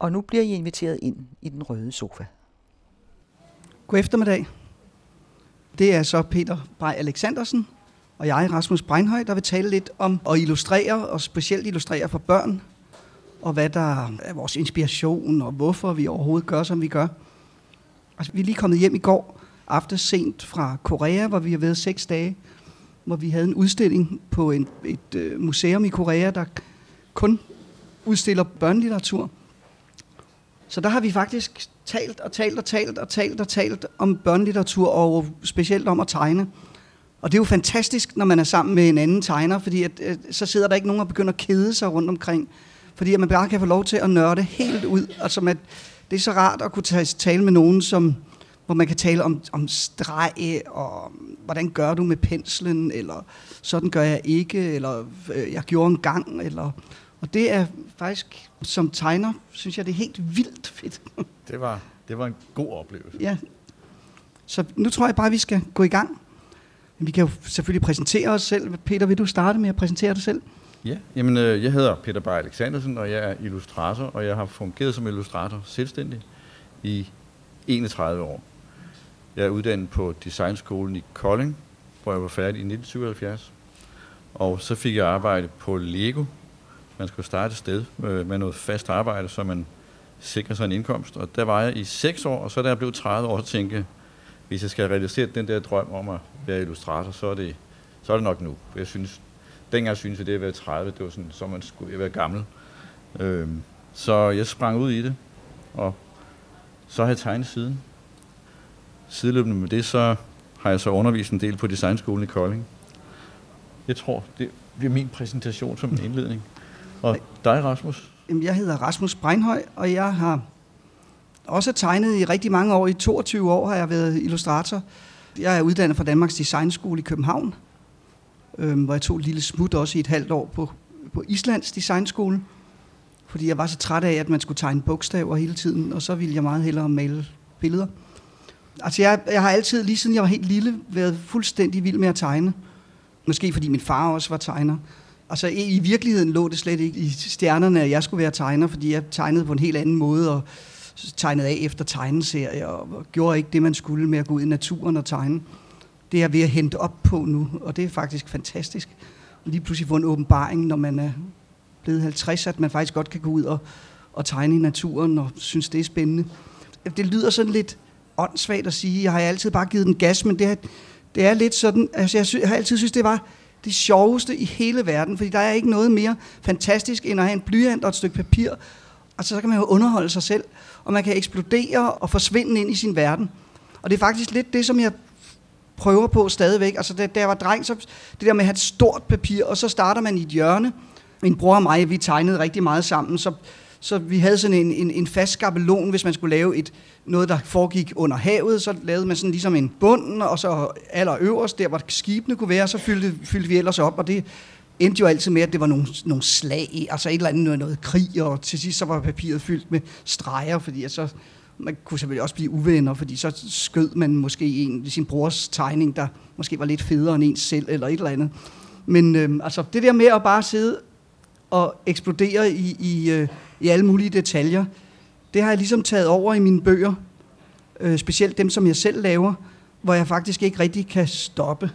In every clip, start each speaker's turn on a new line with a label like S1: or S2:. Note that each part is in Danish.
S1: Og nu bliver I inviteret ind i den røde sofa.
S2: God eftermiddag. Det er så Peter Brej Alexandersen og jeg, Rasmus Breinhøj, der vil tale lidt om at illustrere, og specielt illustrere for børn, og hvad der er vores inspiration, og hvorfor vi overhovedet gør, som vi gør. Altså, vi er lige kommet hjem i går aften sent fra Korea, hvor vi har været seks dage, hvor vi havde en udstilling på en, et øh, museum i Korea, der kun udstiller børnelitteratur. Så der har vi faktisk talt og talt og talt og talt og talt om børnelitteratur, og specielt om at tegne. Og det er jo fantastisk, når man er sammen med en anden tegner, fordi at, øh, så sidder der ikke nogen og begynder at kede sig rundt omkring. Fordi at man bare kan få lov til at nørde helt ud. Og som at det er så rart at kunne tale med nogen, som, hvor man kan tale om, om streg, og hvordan gør du med penslen, eller sådan gør jeg ikke, eller øh, jeg gjorde en gang, eller... Og det er faktisk, som tegner, synes jeg, det er helt vildt fedt.
S3: Det var, det var en god oplevelse.
S2: Ja. Så nu tror jeg bare, vi skal gå i gang. Vi kan jo selvfølgelig præsentere os selv. Peter, vil du starte med at præsentere dig selv?
S3: Ja, jamen øh, jeg hedder Peter Bayer Alexandersen, og jeg er illustrator, og jeg har fungeret som illustrator selvstændig i 31 år. Jeg er uddannet på Designskolen i Kolding, hvor jeg var færdig i 1977. Og så fik jeg arbejde på Lego. Man skulle starte et sted med, med noget fast arbejde, så man sikrer sig en indkomst. Og der var jeg i 6 år, og så da jeg blev 30 år, så tænkte hvis jeg skal realisere den der drøm om at være illustrator, så er det, så er det nok nu. Jeg synes, dengang synes jeg, det at være 30, det var sådan, så man skulle være gammel. Øhm, så jeg sprang ud i det, og så har jeg tegnet siden. Sideløbende med det, så har jeg så undervist en del på Designskolen i Kolding. Jeg tror, det bliver min præsentation som en indledning. Og dig, Rasmus?
S2: Jamen, Jeg hedder Rasmus Breinhøj, og jeg har også tegnet i rigtig mange år. I 22 år har jeg været illustrator. Jeg er uddannet fra Danmarks Designskole i København, øh, hvor jeg tog et lille smut også i et halvt år på, på Islands Designskole, fordi jeg var så træt af, at man skulle tegne bogstaver hele tiden, og så ville jeg meget hellere male billeder. Altså jeg, jeg har altid, lige siden jeg var helt lille, været fuldstændig vild med at tegne. Måske fordi min far også var tegner. Altså i, virkeligheden lå det slet ikke i stjernerne, at jeg skulle være tegner, fordi jeg tegnede på en helt anden måde, og tegnede af efter tegneserier, og gjorde ikke det, man skulle med at gå ud i naturen og tegne. Det er jeg ved at hente op på nu, og det er faktisk fantastisk. Og lige pludselig få en åbenbaring, når man er blevet 50, at man faktisk godt kan gå ud og, og tegne i naturen, og synes, det er spændende. Det lyder sådan lidt åndssvagt at sige, jeg har altid bare givet den gas, men det er, det er lidt sådan, altså jeg, sy- jeg har altid synes, det var det sjoveste i hele verden, fordi der er ikke noget mere fantastisk, end at have en blyant og et stykke papir, Altså, så kan man jo underholde sig selv, og man kan eksplodere og forsvinde ind i sin verden. Og det er faktisk lidt det, som jeg prøver på stadigvæk. Altså, da, da jeg var dreng, så det der med at have et stort papir, og så starter man i et hjørne. Min bror og mig, vi tegnede rigtig meget sammen, så, så vi havde sådan en, en, en fast skabelon, hvis man skulle lave et, noget, der foregik under havet, så lavede man sådan ligesom en bund, og så allerøverst, der hvor skibene kunne være, så fyldte, fyldte vi ellers op, og det endte jo altid med, at det var nogle, nogle slag, altså et eller andet noget, noget krig, og til sidst så var papiret fyldt med streger, fordi så man kunne selvfølgelig også blive uvenner, fordi så skød man måske en, sin brors tegning, der måske var lidt federe end ens selv, eller et eller andet. Men øh, altså, det der med at bare sidde og eksplodere i, i, øh, i alle mulige detaljer, det har jeg ligesom taget over i mine bøger, øh, specielt dem, som jeg selv laver, hvor jeg faktisk ikke rigtig kan stoppe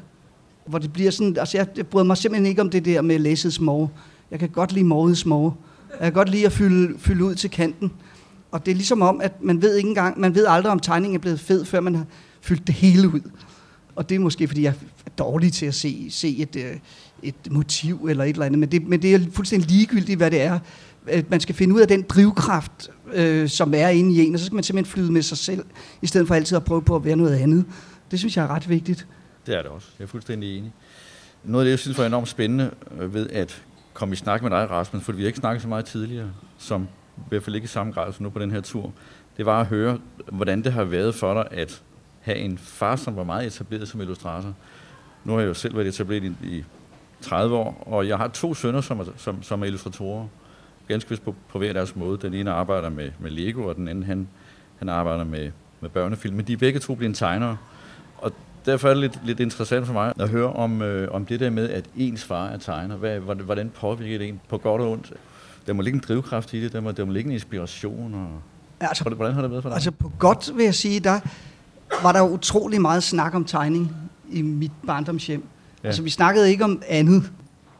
S2: hvor det bliver sådan, altså jeg, jeg bryder mig simpelthen ikke om det der med læsets morge. Jeg kan godt lide morgens morge. Jeg kan godt lide at fylde, fylde ud til kanten. Og det er ligesom om, at man ved ikke engang, man ved aldrig, om tegningen er blevet fed, før man har fyldt det hele ud. Og det er måske, fordi jeg er dårlig til at se, se et, øh, et motiv eller et eller andet, men det, men det er fuldstændig ligegyldigt, hvad det er. Øh, man skal finde ud af den drivkraft, øh, som er inde i en, og så skal man simpelthen flyde med sig selv, i stedet for altid at prøve på at være noget andet. Det synes jeg er ret vigtigt.
S3: Det er det også. Jeg er fuldstændig enig. Noget af det, jeg synes var enormt spændende øh, ved at komme i snak med dig, Rasmus, for vi har ikke snakket så meget tidligere, som i hvert fald ikke i samme grad som nu på den her tur, det var at høre, hvordan det har været for dig at have en far, som var meget etableret som illustrator. Nu har jeg jo selv været etableret i, i 30 år, og jeg har to sønner, som er, som, som er illustratorer. Ganske vist på, på hver deres måde. Den ene arbejder med, med Lego, og den anden han, han arbejder med, med børnefilm. Men de er begge to blevet tegnere. Og derfor er det lidt, lidt interessant for mig at høre om, øh, om det der med, at ens far er tegner. Hvad, hvordan påvirker det en på godt og ondt? der må ligge en drivkraft i det, der må, der må ligge en inspiration. Og,
S2: Altså,
S3: hvordan, har det været for dig?
S2: Altså på godt vil jeg sige, der var der utrolig meget snak om tegning i mit barndomshjem. Ja. Altså vi snakkede ikke om andet.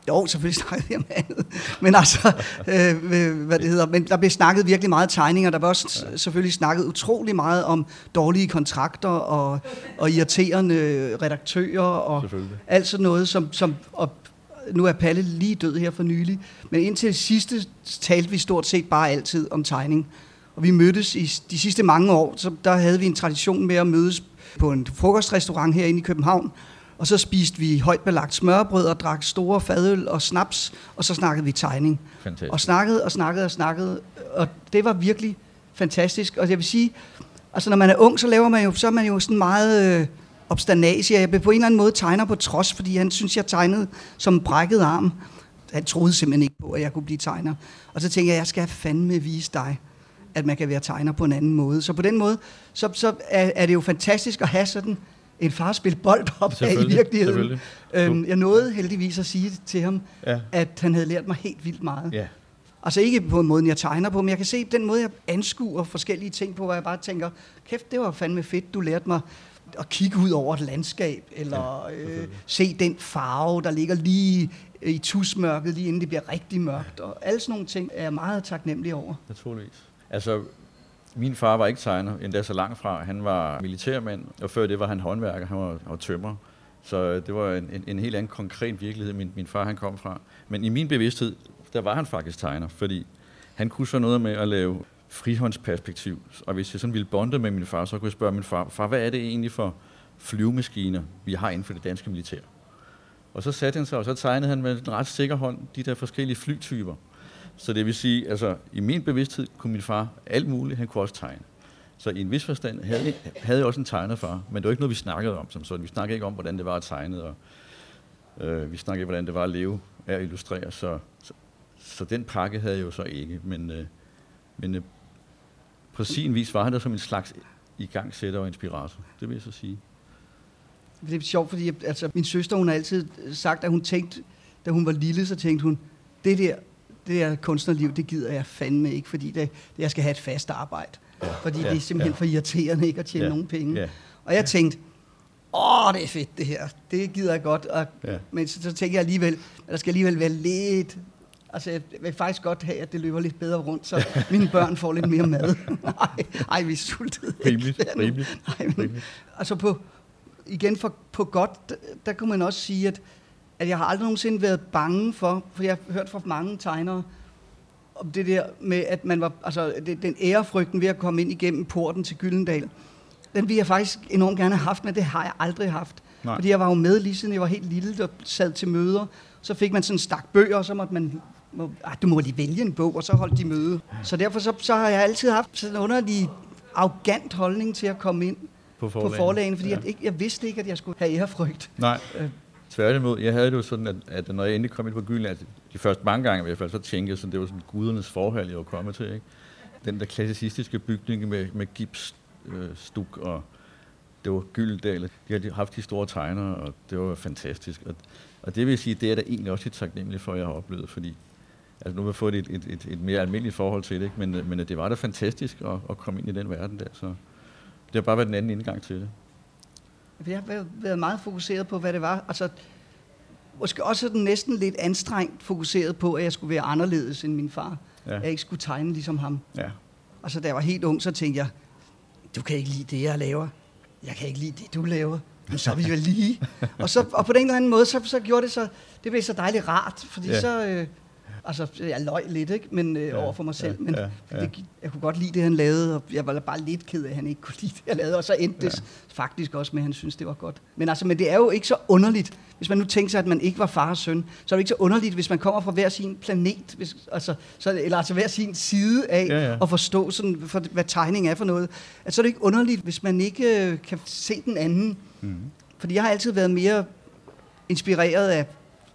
S2: Jo, selvfølgelig snakkede vi om andet. Men altså, øh, hvad det hedder. Men der blev snakket virkelig meget tegninger. Der blev også selvfølgelig snakket utrolig meget om dårlige kontrakter og, og irriterende redaktører og alt sådan noget, som, som og nu er Palle lige død her for nylig. Men indtil det sidste talte vi stort set bare altid om tegning. Og vi mødtes i de sidste mange år, så der havde vi en tradition med at mødes på en frokostrestaurant herinde i København. Og så spiste vi højt belagt smørbrød og drak store fadøl og snaps, og så snakkede vi tegning.
S3: Fantastisk.
S2: Og snakkede og snakkede og snakkede, og det var virkelig fantastisk. Og jeg vil sige, altså når man er ung, så laver man jo, så er man jo sådan meget øh, obstanasia. Jeg blev på en eller anden måde tegner på trods, fordi han synes, jeg tegnede som brækket arm. Han troede simpelthen ikke på, at jeg kunne blive tegner. Og så tænkte jeg, jeg skal fandme vise dig, at man kan være tegner på en anden måde. Så på den måde, så, så er, er det jo fantastisk at have sådan en far spille bold op af i virkeligheden. Øhm, jeg nåede heldigvis at sige til ham,
S3: Ja.
S2: at han havde lært mig helt vildt meget.
S3: Ja,
S2: Altså ikke på en måde, jeg tegner på, men jeg kan se den måde, jeg anskuer forskellige ting på, hvor jeg bare tænker, kæft, det var fandme fedt, du lærte mig at kigge ud over et landskab, eller
S3: Ja,
S2: øh, se den farve, der ligger lige i tusmørket, lige inden det bliver rigtig mørkt. Og alle sådan nogle ting er jeg meget taknemmelig over.
S3: naturligvis. Altså, min far var ikke tegner, endda så langt fra. Han var militærmand, og før det var han håndværker, han var, han var tømrer. Så øh, det var en, en, en helt anden konkret virkelighed, min, min far han kom fra. Men i min bevidsthed, der var han faktisk tegner, fordi han kunne så noget med at lave frihåndsperspektiv. Og hvis jeg sådan ville bonde med min far, så kunne jeg spørge min far, far, hvad er det egentlig for flyvemaskiner, vi har inden for det danske militær? Og så satte han sig, og så tegnede han med en ret sikker hånd de der forskellige flytyper. Så det vil sige, altså i min bevidsthed kunne min far alt muligt, han kunne også tegne. Så i en vis forstand havde, havde jeg også en tegnerfar, men det var ikke noget, vi snakkede om som sådan. Vi snakkede ikke om, hvordan det var at tegne, og øh, vi snakkede ikke, hvordan det var at leve af at illustrere. Så, så, så den pakke havde jeg jo så ikke. Men, øh, men øh, på sin vis var han der som en slags igangsætter og inspirator. Det vil jeg så sige.
S2: Det er sjovt, fordi altså, min søster, hun har altid sagt, at hun tænkte, da hun var lille, så tænkte hun, det der, det der kunstnerliv, det gider jeg fandme ikke, fordi det, jeg skal have et fast arbejde.
S3: Ja,
S2: Fordi
S3: ja,
S2: det er simpelthen
S3: ja.
S2: for irriterende ikke at tjene
S3: Ja,
S2: nogen penge.
S3: ja.
S2: Og jeg tænkte, åh, det er fedt det her. Det gider jeg godt. Og,
S3: Ja.
S2: Men så, så tænker jeg alligevel, at der skal alligevel være lidt... Altså, jeg vil faktisk godt have, at det løber lidt bedre rundt, så mine børn får lidt mere mad. Nej, ej, vi er sultede.
S3: Rimeligt, rimeligt,
S2: Nej, men,
S3: rimeligt.
S2: altså på, igen for, på godt, der, der kunne man også sige, at, at jeg har aldrig nogensinde været bange for, for jeg har hørt fra mange tegnere, om det der med, at man var, altså det, den ærefrygten ved at komme ind igennem porten til Gyldendal, den ville jeg faktisk enormt gerne have haft, men det har jeg aldrig haft.
S3: Nej.
S2: Fordi jeg var jo med lige siden jeg var helt lille, og sad til møder. Så fik man sådan en stak bøger, og så måtte man, må, ah, du må lige vælge en bog, og så holdt de møde. Så derfor så, så har jeg altid haft sådan en underlig arrogant holdning til at komme ind
S3: På
S2: på
S3: forlagene.
S2: forlagene, fordi
S3: Ja.
S2: jeg, ikke, jeg vidste ikke, at jeg skulle have ærefrygt.
S3: Nej,
S2: Øh
S3: tværtimod. Jeg havde det jo sådan, at, at når jeg endelig kom ind på Gylden, at de første mange gange i hvert fald, så tænkte jeg sådan, det var sådan gudernes forhold, jeg var kommet til. Ikke? Den der klassicistiske bygning med, med gips, øh, stuk og det var Gyldendal. De har haft de store tegnere, og det var fantastisk. Og, og det vil sige, det er da egentlig også et taknemmelig for, at jeg har oplevet, fordi altså nu har jeg fået et, et, et, et mere almindeligt forhold til det, ikke? Men, men det var da fantastisk at, at komme ind i den verden der, så det har bare været den anden indgang til det.
S2: Jeg har været- meget fokuseret på, hvad det var. Altså, måske også sådan næsten lidt anstrengt fokuseret på, at jeg skulle være anderledes end min far.
S3: Ja.
S2: Ja. Jeg ikke skulle tegne ligesom ham.
S3: Ja.
S2: Altså, da jeg var helt ung, så tænkte jeg, du kan ikke lide det, jeg laver. Jeg kan ikke lide det, du laver. Men så er vi vel lige. og, så, og på den eller anden måde, så, så gjorde det så, det blev så dejligt rart, fordi
S3: ja.
S2: så, øh, altså, jeg løg lidt, ikke? Men, øh,
S3: Ja,
S2: ja. over for mig selv,
S3: ja,
S2: men
S3: ja, ja.
S2: Det, jeg kunne godt lide det, han lavede, og jeg var bare lidt ked af, at han ikke kunne lide det, jeg lavede, og så endte det faktisk også med, at han synes det var godt. Men altså, men det er jo ikke så underligt, hvis man nu tænker sig, at man ikke var far og søn, så er det ikke så underligt, hvis man kommer fra hver sin planet, hvis, altså, så, eller altså hver sin side af
S3: Ja, ja.
S2: at forstå, sådan, for, hvad tegning er for noget. At så er det ikke underligt, hvis man ikke øh, kan se den anden.
S3: Mm.
S2: Fordi jeg har altid været mere inspireret af,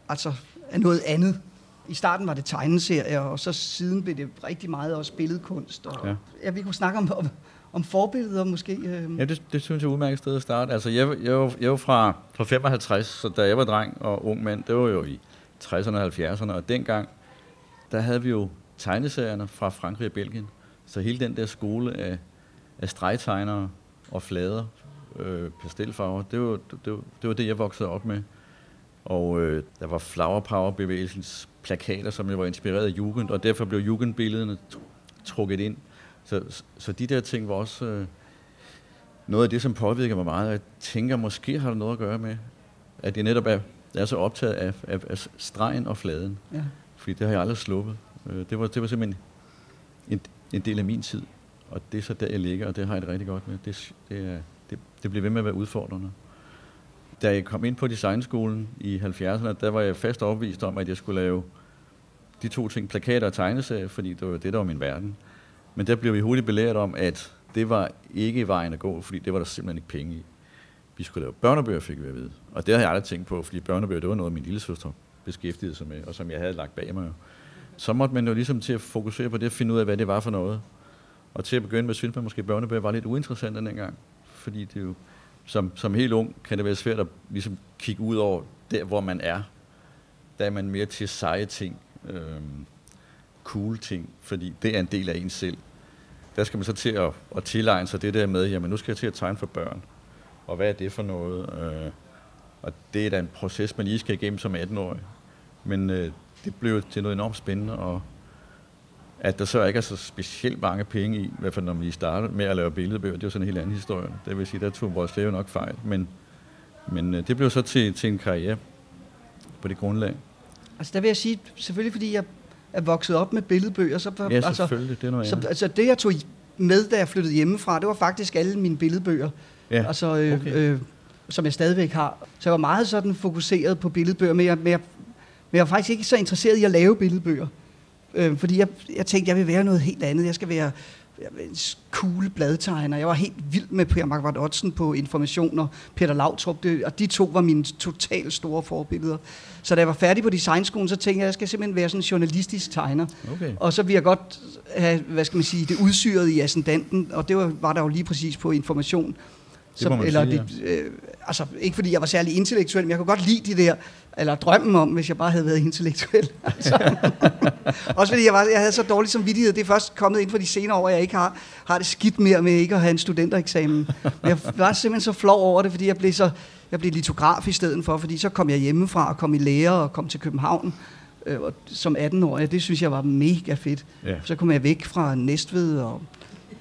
S2: altså, af noget andet. I starten var det tegneserier, og så siden blev det rigtig meget også billedkunst. Og,
S3: Ja.
S2: ja. vi kunne snakke om, om, om forbilleder måske. Øh.
S3: Ja, det, det synes jeg er et udmærket sted at starte. Altså, jeg, jeg, jeg er jo fra, fra 55, så da jeg var dreng og ung mand, det var jo i 60'erne og 70'erne, og dengang, der havde vi jo tegneserierne fra Frankrig og Belgien. Så hele den der skole af, af stregtegnere og flader, øh, pastelfarver, det var, det, var, det var det, jeg voksede op med. Og øh, der var Flower Power-bevægelsens plakater, som jeg var inspireret af Jugend, og derfor blev Jugendbillederne trukket ind. Så, så de der ting var også øh, noget af det, som påvirker mig meget. Jeg tænker, måske har det noget at gøre med, at jeg netop er, er så optaget af, af, af stregen og fladen. Ja. Fordi det har jeg aldrig sluppet. Øh, det, var, det var simpelthen en, en del af min tid. Og det er så der, jeg ligger, og det har jeg det rigtig godt med. Det, det, er, det, det bliver ved med at være udfordrende. Da jeg kom ind på designskolen i 70'erne, der var jeg fast overbevist om, at jeg skulle lave de to ting, plakater og tegneserier, fordi det var det, der var min verden. Men der blev vi hurtigt belært om, at det var ikke vejen at gå, fordi det var der simpelthen ikke penge i. Vi skulle lave børnebøger, fik vi at vide. Og det havde jeg aldrig tænkt på, fordi børnebøger, det var noget, min lille søster beskæftigede sig med, og som jeg havde lagt bag mig. Så måtte man jo ligesom til at fokusere på det, at finde ud af, hvad det var for noget. Og til at begynde med, synes man måske, at børnebøger var lidt uinteressant dengang. Fordi det jo, som, som helt ung kan det være svært at ligesom kigge ud over der, hvor man er. Der er man mere til seje ting, øh, cool ting, fordi det er en del af en selv. Der skal man så til at, at tilegne sig det der med, jamen nu skal jeg til at tegne for børn. Og hvad er det for noget? Øh, og det er da en proces, man lige skal igennem som 18-årig. Men øh, det blev til noget enormt spændende, og at der så ikke er så specielt mange penge i, i hvert fald når vi startede med at lave billedbøger, det er jo sådan en helt anden historie. Det vil sige, der tog vores jo nok fejl, men, men øh, det blev så til, til en karriere på det grundlag.
S2: Altså der vil jeg sige, selvfølgelig fordi jeg er vokset op med billedbøger, så,
S3: ja, altså, selvfølgelig, det er noget
S2: så, altså det jeg tog med, da jeg flyttede hjemmefra, det var faktisk alle mine billedbøger. Ja, altså, øh, okay. øh, som jeg stadigvæk har. Så jeg var meget sådan fokuseret på billedbøger, men jeg, men jeg, men jeg var faktisk ikke så interesseret i at lave billedbøger. Øh, fordi jeg, jeg tænkte, jeg vil være noget helt andet. Jeg skal være en cool bladtegner. Jeg var helt vild med Per Markvart Ottsen på informationer, Peter Lautrup, det, og de to var mine totalt store forbilleder. Så da jeg var færdig på designskolen, så tænkte jeg, at jeg skal simpelthen være sådan en journalistisk tegner. Okay. Og så vil jeg godt have, hvad skal man sige, det udsyret i ascendanten, og det var, var der jo lige præcis på information.
S3: Så, eller sige,
S2: det, øh, altså, ikke fordi jeg var særlig intellektuel, men jeg kunne godt lide de der, eller drømmen om, hvis jeg bare havde været intellektuel. Altså. Også fordi jeg, var, jeg havde så dårlig samvittighed. Det er først kommet ind for de senere år, at jeg ikke har, har det skidt mere med ikke at have en studentereksamen. Men jeg var simpelthen så flov over det, fordi jeg blev, så, jeg blev litograf i stedet for, fordi så kom jeg hjemmefra og kom i lære og kom til København øh, som 18-årig. Det synes jeg var mega fedt. Ja. Så kom jeg væk fra Næstved og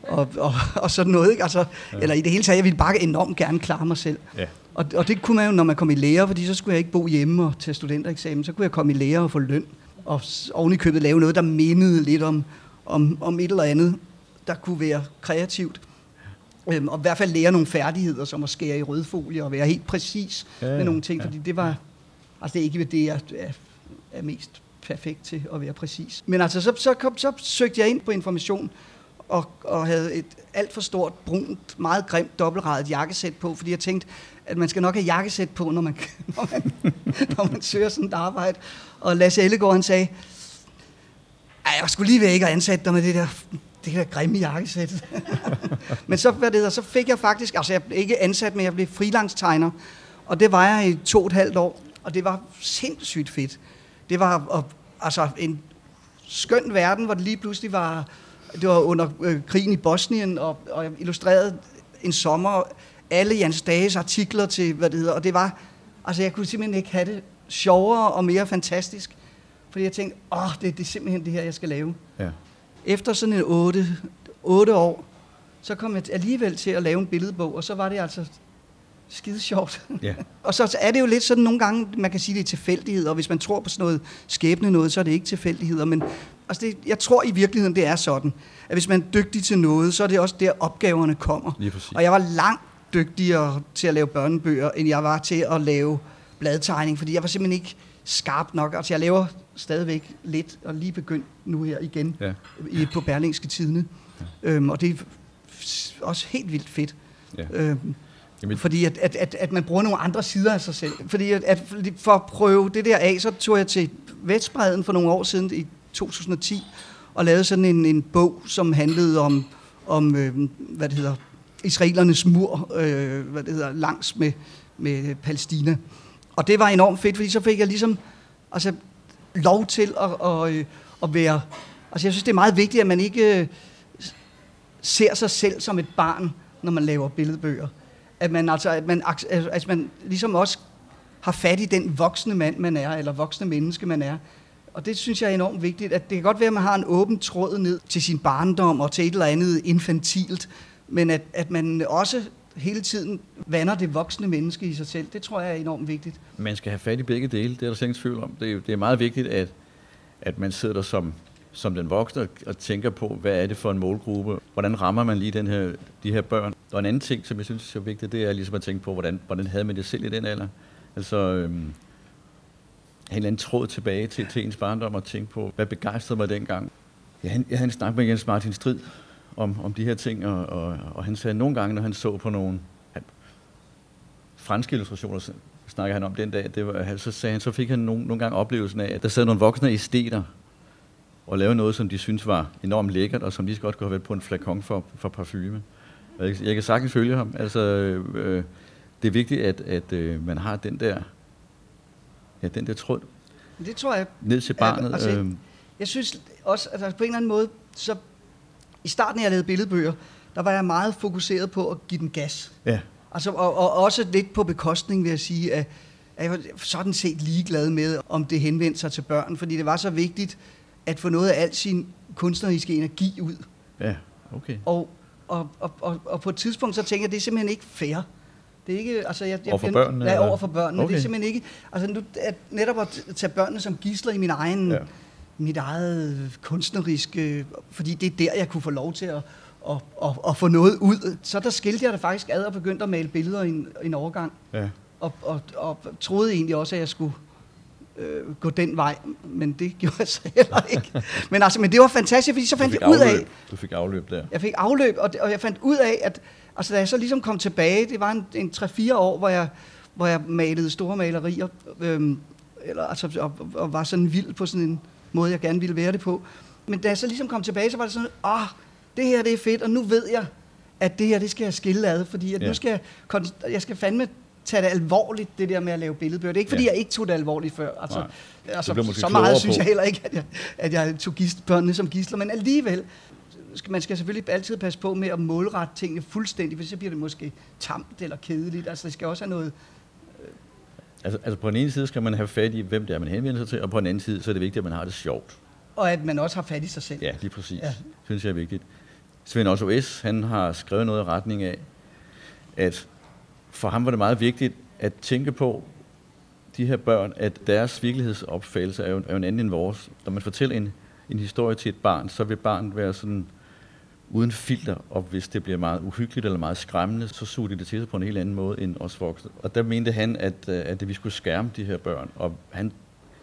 S2: og, og, og sådan noget. Ikke? Altså, ja. Eller i det hele taget, jeg ville bare enormt gerne klare mig selv. Ja. Og, og det kunne man jo, når man kom i lære, fordi så skulle jeg ikke bo hjemme og tage studentereksamen. Så kunne jeg komme i lære og få løn. Og oven i købet lave noget, der mindede lidt om, om, om et eller andet, der kunne være kreativt. Øhm, og i hvert fald lære nogle færdigheder, som at skære i rødfolie og være helt præcis ja, ja, med nogle ting. Ja. Fordi det var, altså det er ikke det, jeg er, er mest perfekt til at være præcis. Men altså, så, så, kom, så søgte jeg ind på information, og, og havde et alt for stort, brunt, meget grimt, dobbeltrejet jakkesæt på, fordi jeg tænkte, at man skal nok have jakkesæt på, når man, når man, når man søger sådan et arbejde. Og Lasse Ellegaard, han sagde, Ej, jeg skulle lige ved ikke at ansætte dig med det der, det der grimme jakkesæt. men så, hvad det hedder, så fik jeg faktisk, altså jeg blev ikke ansat, men jeg blev freelance-tegner. Og det var jeg i to og et halvt år, og det var sindssygt fedt. Det var og, altså en skøn verden, hvor det lige pludselig var det var under øh, krigen i Bosnien, og, og jeg illustrerede en sommer alle Jens Dages artikler til, hvad det hedder, og det var, altså jeg kunne simpelthen ikke have det sjovere og mere fantastisk, fordi jeg tænkte, åh, oh, det, det er simpelthen det her, jeg skal lave. Ja. Efter sådan en otte, otte år, så kom jeg alligevel til at lave en billedbog, og så var det altså skide sjovt. Ja. og så er det jo lidt sådan nogle gange, man kan sige, det er tilfældigheder, og hvis man tror på sådan noget skæbne noget, så er det ikke tilfældigheder, men altså det, jeg tror i virkeligheden, det er sådan, at hvis man er dygtig til noget, så er det også der, opgaverne kommer. Og jeg var langt dygtigere til at lave børnebøger, end jeg var til at lave bladtegning, fordi jeg var simpelthen ikke skarp nok. Altså jeg laver stadigvæk lidt, og lige begyndt nu her igen ja. i, på Berlingske Tidene. Ja. Øhm, og det er også helt vildt fedt. Ja. Øhm, Jamen. Fordi at, at, at, at man bruger nogle andre sider af sig selv. Fordi at, at for at prøve det der af, så tog jeg til Vestbreden for nogle år siden, i 2010, og lavede sådan en, en bog, som handlede om, om øh, hvad det hedder, israelernes mur, øh, hvad det hedder, langs med, med Palæstina. Og det var enormt fedt, fordi så fik jeg ligesom altså, lov til at, at, øh, at være Altså jeg synes, det er meget vigtigt, at man ikke øh, ser sig selv som et barn, når man laver billedbøger. At man, altså, at man, altså, at man ligesom også har fat i den voksne mand, man er, eller voksne menneske, man er. Og det synes jeg er enormt vigtigt, at det kan godt være, at man har en åben tråd ned til sin barndom og til et eller andet infantilt, men at, at man også hele tiden vander det voksne menneske i sig selv. Det tror jeg er enormt vigtigt.
S3: Man skal have fat i begge dele, det er der slet ingen tvivl om. Det er, det er meget vigtigt, at, at man sidder der som, som den voksne og, og tænker på, hvad er det for en målgruppe? Hvordan rammer man lige den her, de her børn? Og en anden ting, som jeg synes er vigtigt, det er ligesom at tænke på, hvordan, hvordan havde man det selv i den alder? Altså, øhm, en eller anden tråd tilbage til, til ens barndom og tænke på, hvad begejstrede mig dengang? Jeg, havde- jeg havde en snak med Jens Martin Strid om, om de her ting, og, og, og han sagde nogle gange, når han så på nogle han, franske illustrationer, snakker han om den dag, det var, så, sagde han, så fik han nogle, nogle gange oplevelsen af, at der sad nogle voksne æsteter og lavede noget, som de syntes var enormt lækkert, og som lige så godt kunne have været på en flakon for, for parfume. Jeg, jeg kan sagtens følge ham. Altså, øh, øh, det er vigtigt, at, at øh, man har den der, ja, den der tråd
S2: det tror jeg
S3: ned til barnet.
S2: altså,
S3: øh,
S2: Jeg synes også, at på en eller anden måde, så i starten, jeg lavede billedbøger, der var jeg meget fokuseret på at give den gas.
S3: ja,
S2: Altså, og, og også lidt på bekostning, vil jeg sige, at, at jeg var sådan set ligeglad med, om det henvendte sig til børn, fordi det var så vigtigt at få noget af al sin kunstneriske energi ud.
S3: ja, okay.
S2: Og, og, og, og, og på et tidspunkt, så tænkte jeg, det er simpelthen ikke fair. Det er ikke, altså jeg, jeg,
S3: Overfor
S2: jeg-
S3: børnene,
S2: Ja, over for børnene. Okay. Det er simpelthen ikke, altså nu, at netop at tage børnene som gisler i min egen,
S3: Ja.
S2: mit eget kunstneriske, fordi det er der, jeg kunne få lov til at, at, at, at få noget ud. Så der skilte jeg det faktisk ad og begyndte at male billeder i en, en overgang.
S3: Ja.
S2: Og, og, og troede egentlig også, at jeg skulle øh, gå den vej, men det gjorde jeg så heller ikke. Men, altså, men det var fantastisk, fordi så fandt jeg ud af.
S3: Du fik afløb der.
S2: jeg fik afløb, og, det, og jeg fandt ud af, at altså, da jeg så ligesom kom tilbage, det var en, en 3-4 år, hvor jeg, hvor jeg malede store malerier, øhm, eller, altså, og, og var sådan vild på sådan en måde, jeg gerne ville være det på. Men da jeg så ligesom kom tilbage, så var det sådan, åh, det her det er fedt, og nu ved jeg, at det her, det skal jeg skille ad, fordi at
S3: Ja.
S2: nu skal jeg, jeg skal fandme tage det alvorligt, det der med at lave billedbøger. Det er ikke, fordi
S3: Ja.
S2: jeg ikke tog det alvorligt før. Altså,
S3: Nej.
S2: altså, så meget synes
S3: på.
S2: jeg heller ikke, at jeg, at jeg tog gist, børnene som gisler, men alligevel, man skal selvfølgelig altid passe på med at målrette tingene fuldstændig, for så bliver det måske tamt eller kedeligt. Altså, det skal også have noget...
S3: Altså, altså på den ene side skal man have fat i, hvem det er, man henvender sig til, og på den anden side, så er det vigtigt, at man har det sjovt.
S2: Og at man også har fat i sig selv.
S3: Ja, lige præcis. Ja. Synes jeg er vigtigt. Svend Otto S., han har skrevet noget i retning af, at for ham var det meget vigtigt at tænke på de her børn, at deres virkelighedsopfattelse er jo, er jo en anden end vores. Når man fortæller en, en historie til et barn, så vil barnet være sådan uden filter, og hvis det bliver meget uhyggeligt eller meget skræmmende, så suger de det til sig på en helt anden måde end os voksne. Og der mente han, at, øh, at vi skulle skærme de her børn, og han,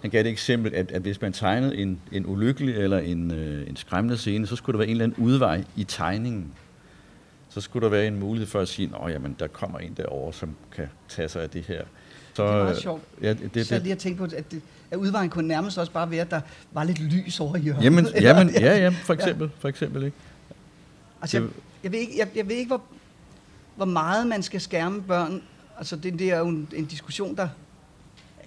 S3: han gav det eksempel, at, at hvis man tegnede en, en ulykkelig eller en, øh, en skræmmende scene, så skulle der være en eller anden udvej i tegningen. Så skulle der være en mulighed for at sige, at jamen, der kommer en derovre, som kan tage sig af det her. Så,
S2: Det er meget
S3: øh,
S2: sjovt.
S3: Ja, det,
S2: Det, så lige at tænke på, at, det, at udvejen kunne nærmest også bare være, at der var lidt lys over i hjørnet.
S3: jamen, jamen, ja, ja, for eksempel, for eksempel, ikke?
S2: Altså, jeg, jeg, ved ikke, jeg, jeg ved ikke, hvor, hvor meget man skal skærme børn. Altså, det, det er jo en, en diskussion, der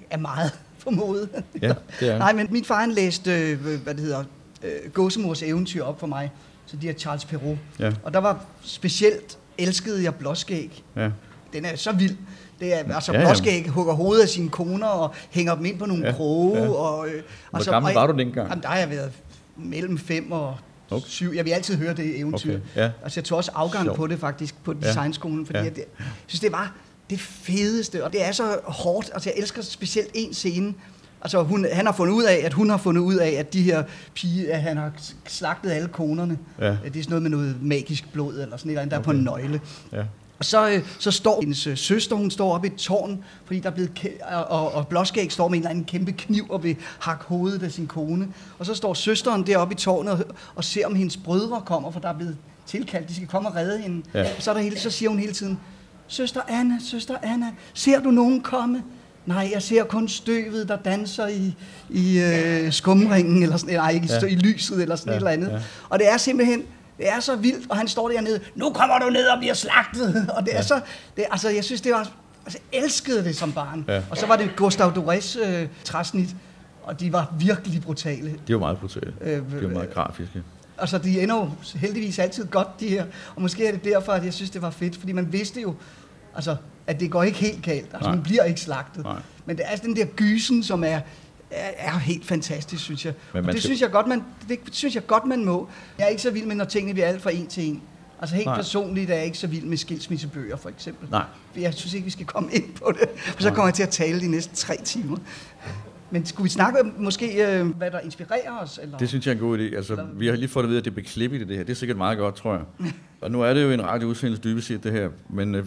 S2: er meget formodet.
S3: Ja, det er
S2: Nej, men min far han læste, øh, hvad det hedder, øh, Gåsemors eventyr op for mig. Så de er Charles Perrault.
S3: Ja,
S2: Og der var specielt elskede jeg blåskæg.
S3: ja.
S2: Den er så vild. Det er, altså,
S3: Ja,
S2: blåskæg hugger hovedet af sine koner og hænger dem ind på nogle
S3: Ja,
S2: kroge.
S3: ja.
S2: Og, øh,
S3: Hvor
S2: så-
S3: gammel var du dengang?
S2: Jamen, der har jeg været mellem 5 og
S3: Okay.
S2: 7. Jeg vil altid høre det eventyr.
S3: Okay, ja.
S2: Altså, jeg tog også afgang
S3: Sjovt.
S2: på det faktisk på designskolen, fordi
S3: Ja.
S2: jeg, jeg synes, det var det fedeste, og det er så hårdt. Altså, jeg elsker specielt en scene. Altså, hun, han har fundet ud af, at hun har fundet ud af, at de her pige, at han har slagtet alle konerne.
S3: Ja.
S2: Det er sådan noget med noget magisk blod, eller sådan et eller andet, der er på
S3: Okay.
S2: en nøgle.
S3: ja.
S2: Og så, øh, så står hendes øh, søster, hun står oppe i et tårn, fordi der er blevet kæ- og, og, og Blåskæg står med en eller anden kæmpe kniv og vil hakke hovedet af sin kone. Og så står søsteren deroppe i tårnet og, og ser, om hendes brødre kommer, for der er blevet tilkaldt, de skal komme og redde hende.
S3: Ja.
S2: Og så, er der hele, så siger hun hele tiden, Søster Anna, søster Anna, ser du nogen komme? Nej, jeg ser kun støvet, der danser i, i øh, skumringen, eller sådan, nej, ikke i,
S3: Ja.
S2: i lyset, eller sådan
S3: Ja,
S2: et eller andet.
S3: Ja.
S2: Og det er simpelthen, det er så vildt, og han står dernede, nu kommer du ned og bliver slagtet. Og det er så, det, altså jeg synes, det var, altså elskede det som barn.
S3: Ja.
S2: Og så var det Gustav Dorés øh, træsnit. og de var virkelig brutale.
S3: De var meget brutale.
S2: Øh,
S3: De var meget grafiske.
S2: Altså, de ender jo heldigvis altid godt, de her. Og måske er det derfor, at jeg synes, det var fedt. Fordi man vidste jo, altså, at det går ikke helt galt. Altså,
S3: Nej.
S2: man bliver ikke slagtet.
S3: Nej.
S2: Men det er altså den der gysen, som er, er, er helt fantastisk, synes jeg.
S3: Men
S2: Og det,
S3: skal-
S2: synes jeg godt, man, det synes jeg godt, man må. Jeg er ikke så vild med, når tingene bliver alt for en til en. Altså helt
S3: Nej.
S2: personligt er jeg ikke så vild med skilsmissebøger, for eksempel.
S3: Nej.
S2: Jeg synes ikke, vi skal komme ind på det, for så kommer jeg til at tale de næste tre timer. Men skulle vi snakke om måske, øh, hvad der inspirerer os? Eller?
S3: Det synes jeg er en god idé. Altså, vi har lige fået at vide, at det bliver klippet i det her. Det er sikkert meget godt, tror jeg. Og nu er det jo en radioudsendelse dybest set, det her. Men øh,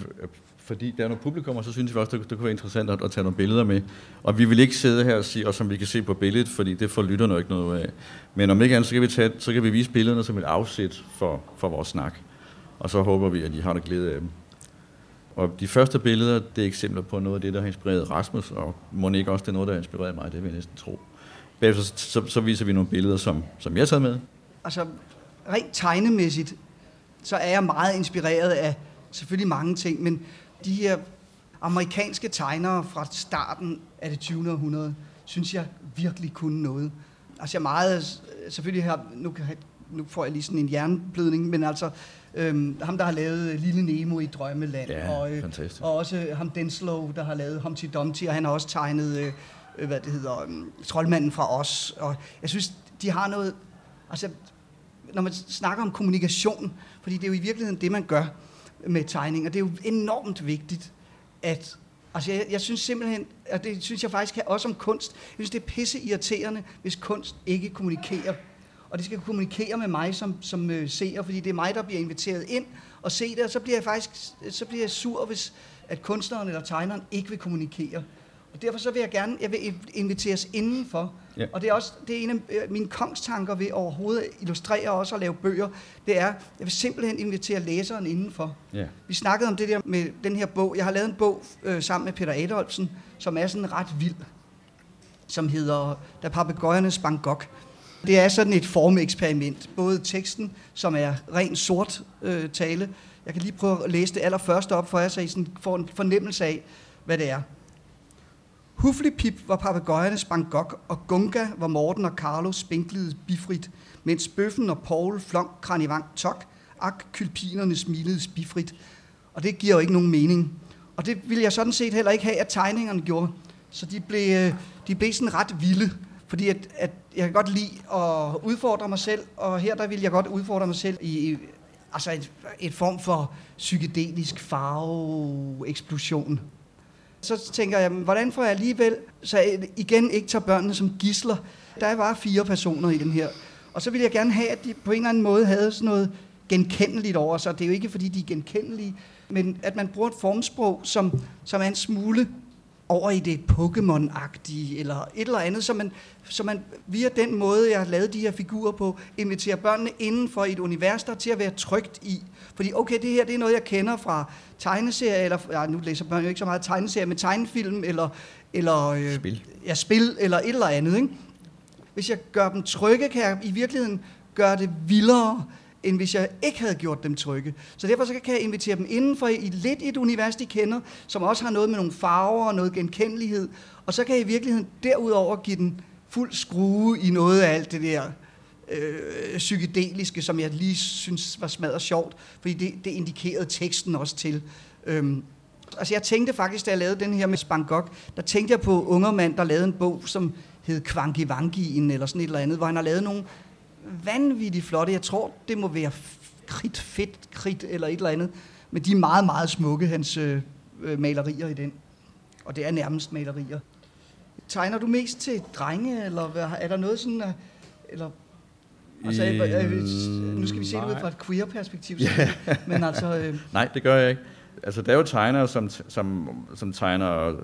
S3: fordi der er nogle publikummer, så synes vi også, det, det kunne være interessant at, at tage nogle billeder med. Og vi vil ikke sidde her og sige, og som vi kan se på billedet, fordi det får lytterne ikke noget ud af. Men om ikke andet, så kan vi, tage, så kan vi vise billederne som et afsæt for, for vores snak. Og så håber vi, at I har det glæde af dem. Og de første billeder, det er eksempler på noget af det, der har inspireret Rasmus, og må ikke også det er noget, der har inspireret mig, det vil jeg næsten tro. Bagefter så, så, så viser vi nogle billeder, som, som jeg har taget med.
S2: altså rent tegnemæssigt, så er jeg meget inspireret af selvfølgelig mange ting, men de her amerikanske tegnere fra starten af det 20. århundrede, synes jeg virkelig kunne noget. Altså jeg meget, selvfølgelig her, nu, nu får jeg lige sådan en jernblødning, men altså øhm, ham, der har lavet Lille Nemo i Drømmeland,
S3: Ja,
S2: og, øh,
S3: fantastisk.
S2: og også ham Denslow, der har lavet Humpty Dumpty, og han har også tegnet, øh, øh, hvad det hedder, øh, Troldmanden fra os, og jeg synes, de har noget, altså når man snakker om kommunikation, fordi det er jo i virkeligheden det, man gør med tegning, og det er jo enormt vigtigt, at Altså, jeg, jeg synes simpelthen, og det synes jeg faktisk også om kunst, jeg synes, det er pisse irriterende, hvis kunst ikke kommunikerer. Og det skal kommunikere med mig som, som øh, seer, fordi det er mig, der bliver inviteret ind og se det, og så bliver jeg faktisk så bliver jeg sur, hvis at kunstneren eller tegneren ikke vil kommunikere. Og derfor så vil jeg gerne jeg vil inviteres indenfor.
S3: Ja.
S2: Og det er også det er en af øh, mine kongstanker ved overhovedet at illustrere og også at lave bøger, det er, jeg vil simpelthen invitere læseren indenfor.
S3: Ja.
S2: Vi snakkede om det der med den her bog. Jeg har lavet en bog øh, sammen med Peter Adolfsen, som er sådan ret vild, som hedder Da papegøjerne sprang gok. Det er sådan et formeksperiment. Både teksten, som er ren sort øh, tale. Jeg kan lige prøve at læse det allerførste op for jer, så I sådan får en fornemmelse af, hvad det er. Huflipip var papegøjernes Bangkok, og Gunga var Morten og Carlo spinklede bifrit, mens bøffen og Paul flong kranivang tok, ak kylpinerne smilede bifrit. Og det giver jo ikke nogen mening. Og det ville jeg sådan set heller ikke have, at tegningerne gjorde. Så de blev, øh, de blev sådan ret vilde, fordi at, at jeg kan godt lide at udfordre mig selv, og her der vil jeg godt udfordre mig selv i, i altså et, et form for psykedelisk farveeksplosion. Så tænker jeg, hvordan får jeg alligevel, så jeg igen ikke tager børnene som gisler. Der var fire personer i den her. Og så ville jeg gerne have, at de på en eller anden måde havde sådan noget genkendeligt over sig. Det er jo ikke, fordi de er genkendelige, men at man bruger et formsprog, som, som er en smule over i det Pokémon-agtige, eller et eller andet, så man, så man via den måde, jeg har lavet de her figurer på, inviterer børnene indenfor i et univers, der er til at være trygt i. Fordi okay, det her det er noget, jeg kender fra tegneserier, eller ja, nu læser børn jo ikke så meget tegneserier, men tegnefilm, eller, eller øh,
S3: Spil.
S2: Ja, spil, eller et eller andet. Ikke? Hvis jeg gør dem trygge, kan jeg i virkeligheden gøre det vildere, end hvis jeg ikke havde gjort dem trygge. Så derfor så kan jeg invitere dem indenfor i lidt et univers, de kender, som også har noget med nogle farver og noget genkendelighed. Og så kan jeg i virkeligheden derudover give den fuld skrue i noget af alt det der øh, psykedeliske, som jeg lige synes var smadret sjovt, fordi det, det indikerede teksten også til. Øhm, altså jeg tænkte faktisk, da jeg lavede den her med Spangok, der tænkte jeg på Ungermand, der lavede en bog, som hed Kvangivangien eller sådan et eller andet, hvor han har lavet nogle vanvittigt flotte, jeg tror, det må være kridt, fedt kridt, eller et eller andet, men de er meget, meget smukke, hans øh, øh, malerier i den. Og det er nærmest malerier. Tegner du mest til drenge, eller hvad, er der noget sådan, øh, eller Altså, øh, øh, nu skal vi se det ud
S3: nej.
S2: fra et queer-perspektiv, yeah. men altså... Øh,
S3: Nej, det gør jeg ikke. Altså, der er jo tegnere, som, som, som tegner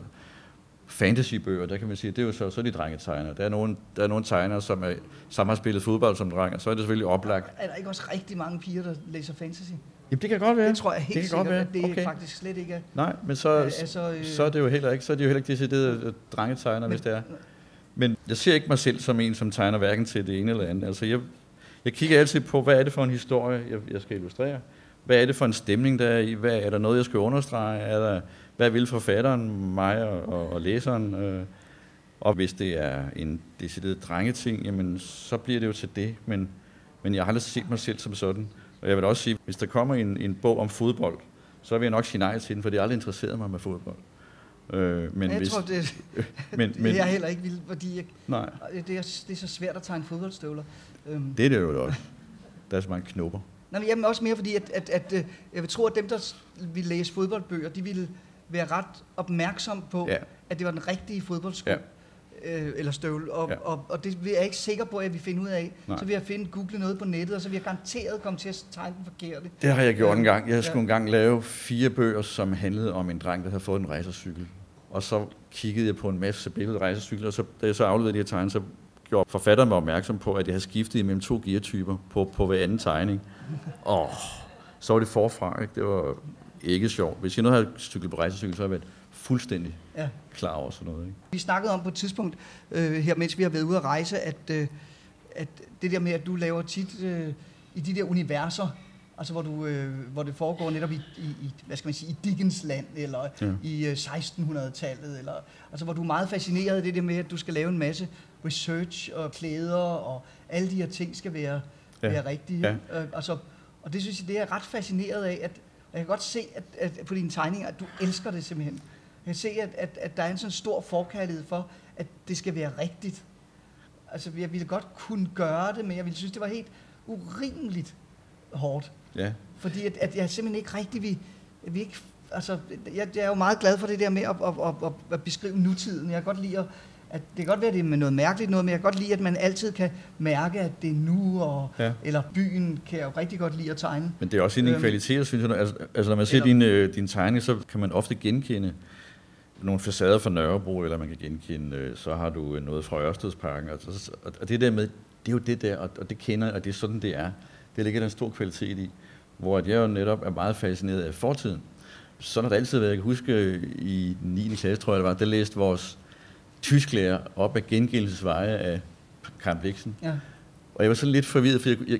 S3: fantasybøger, der kan man sige, det er jo så, så de drengetegnere. Der er nogle, der er nogle tegnere, som, er, som har spillet fodbold som dreng, og så er det selvfølgelig oplagt.
S2: er der ikke også rigtig mange piger, der læser fantasy?
S3: Jamen, det kan godt være.
S2: Det tror jeg helt
S3: det kan godt
S2: sikkert,
S3: være.
S2: at det
S3: okay.
S2: faktisk slet ikke er.
S3: Nej, men så,
S2: Øh, altså, øh,
S3: så er det jo heller ikke, så er det jo heller ikke decideret øh, drengetegner, hvis det er. Men jeg ser ikke mig selv som en, som tegner hverken til det ene eller andet. Altså, jeg, jeg kigger altid på, hvad er det for en historie, jeg, jeg skal illustrere? Hvad er det for en stemning, der er i? Hvad, er der noget, jeg skal understrege? Er der, hvad vil forfatteren, mig og, og, og læseren? Øh, Og hvis det er en decideret drengeting, jamen så bliver det jo til det. Men, men jeg har aldrig set mig selv som sådan. Og jeg vil også sige, hvis der kommer en, en bog om fodbold, så vil jeg nok sige nej til den, for det har aldrig interesseret mig med fodbold.
S2: Øh, men jeg hvis, tror, det, men, men, det er heller ikke vildt, fordi jeg,
S3: nej.
S2: Det, er, det er så svært at tegne fodboldstøvler.
S3: Øhm. Det er det jo også. Der er så mange knopper.
S2: Nej, men jamen også mere fordi, at, at, at, øh, jeg vil tro, at dem, der vil læse fodboldbøger, de ville være ret opmærksom på, ja. at det var den rigtige fodboldsko. Ja øh, eller støvle, og, ja. og, og det er jeg ikke sikker på, at vi finder ud af. Nej. Så vil jeg finde, google noget på nettet, og så vil jeg garanteret komme til at tegne den forkerte.
S3: Det har jeg gjort øh, en gang. Jeg skulle ja. en gang lave fire bøger, som handlede om en dreng, der havde fået en racercykel. Og så kiggede jeg på en masse billeder af racercykler, og så, da jeg så afleverede de her tegninger, så gjorde forfatteren mig opmærksom på, at jeg havde skiftet imellem to geartyper på, på hver anden tegning. Og så var det forfra. Ikke? Det var ikke sjovt. Hvis jeg nu havde cyklet på racercykel, så havde jeg været fuldstændig ja. klar over sådan noget. Ikke?
S2: Vi snakkede om på et tidspunkt, øh, her mens vi har været ude at rejse, at, øh, at det der med, at du laver tit øh, i de der universer, altså hvor, du, øh, hvor det foregår netop i, i, i, hvad skal man sige, i Dickens land, eller ja. i øh, 1600-tallet, eller, altså hvor du er meget fascineret af det der med, at du skal lave en masse research og klæder, og alle de her ting skal være, ja. være rigtige. Ja. Øh, altså, og det synes jeg, det er ret fascineret af, at jeg kan godt se at, at på dine tegninger, at du elsker det simpelthen. Jeg kan se, at, at, at der er en sådan stor forkærlighed for, at det skal være rigtigt. Altså, jeg ville godt kunne gøre det, men jeg ville synes, det var helt urimeligt hårdt.
S3: Ja.
S2: Fordi at, at jeg simpelthen ikke rigtig vil, vi ikke, altså, jeg, jeg er jo meget glad for det der med at, at, at, at, at beskrive nutiden. Jeg kan godt lide at, at det kan godt være, at det er med noget mærkeligt noget, men jeg kan godt lide, at man altid kan mærke, at det er nu, og, ja. eller byen kan jeg jo rigtig godt lide at tegne.
S3: Men det er også en øhm, kvalitet, synes jeg. Altså, altså når man ser din, øh, din tegning, så kan man ofte genkende nogle facader fra Nørrebro, eller man kan genkende, øh, så har du øh, noget fra Ørstedsparken. Altså, og det der med, det er jo det der, og det kender, og det er sådan, det er. Det ligger der en stor kvalitet i, hvor jeg jo netop er meget fascineret af fortiden. Sådan har det altid været. Jeg kan huske, øh, i 9. klasse, tror jeg det var, der læste vores tysklærer op ad gengældelsesveje af Karl Bliksen. Ja. Og jeg var sådan lidt forvirret, for jeg, jeg,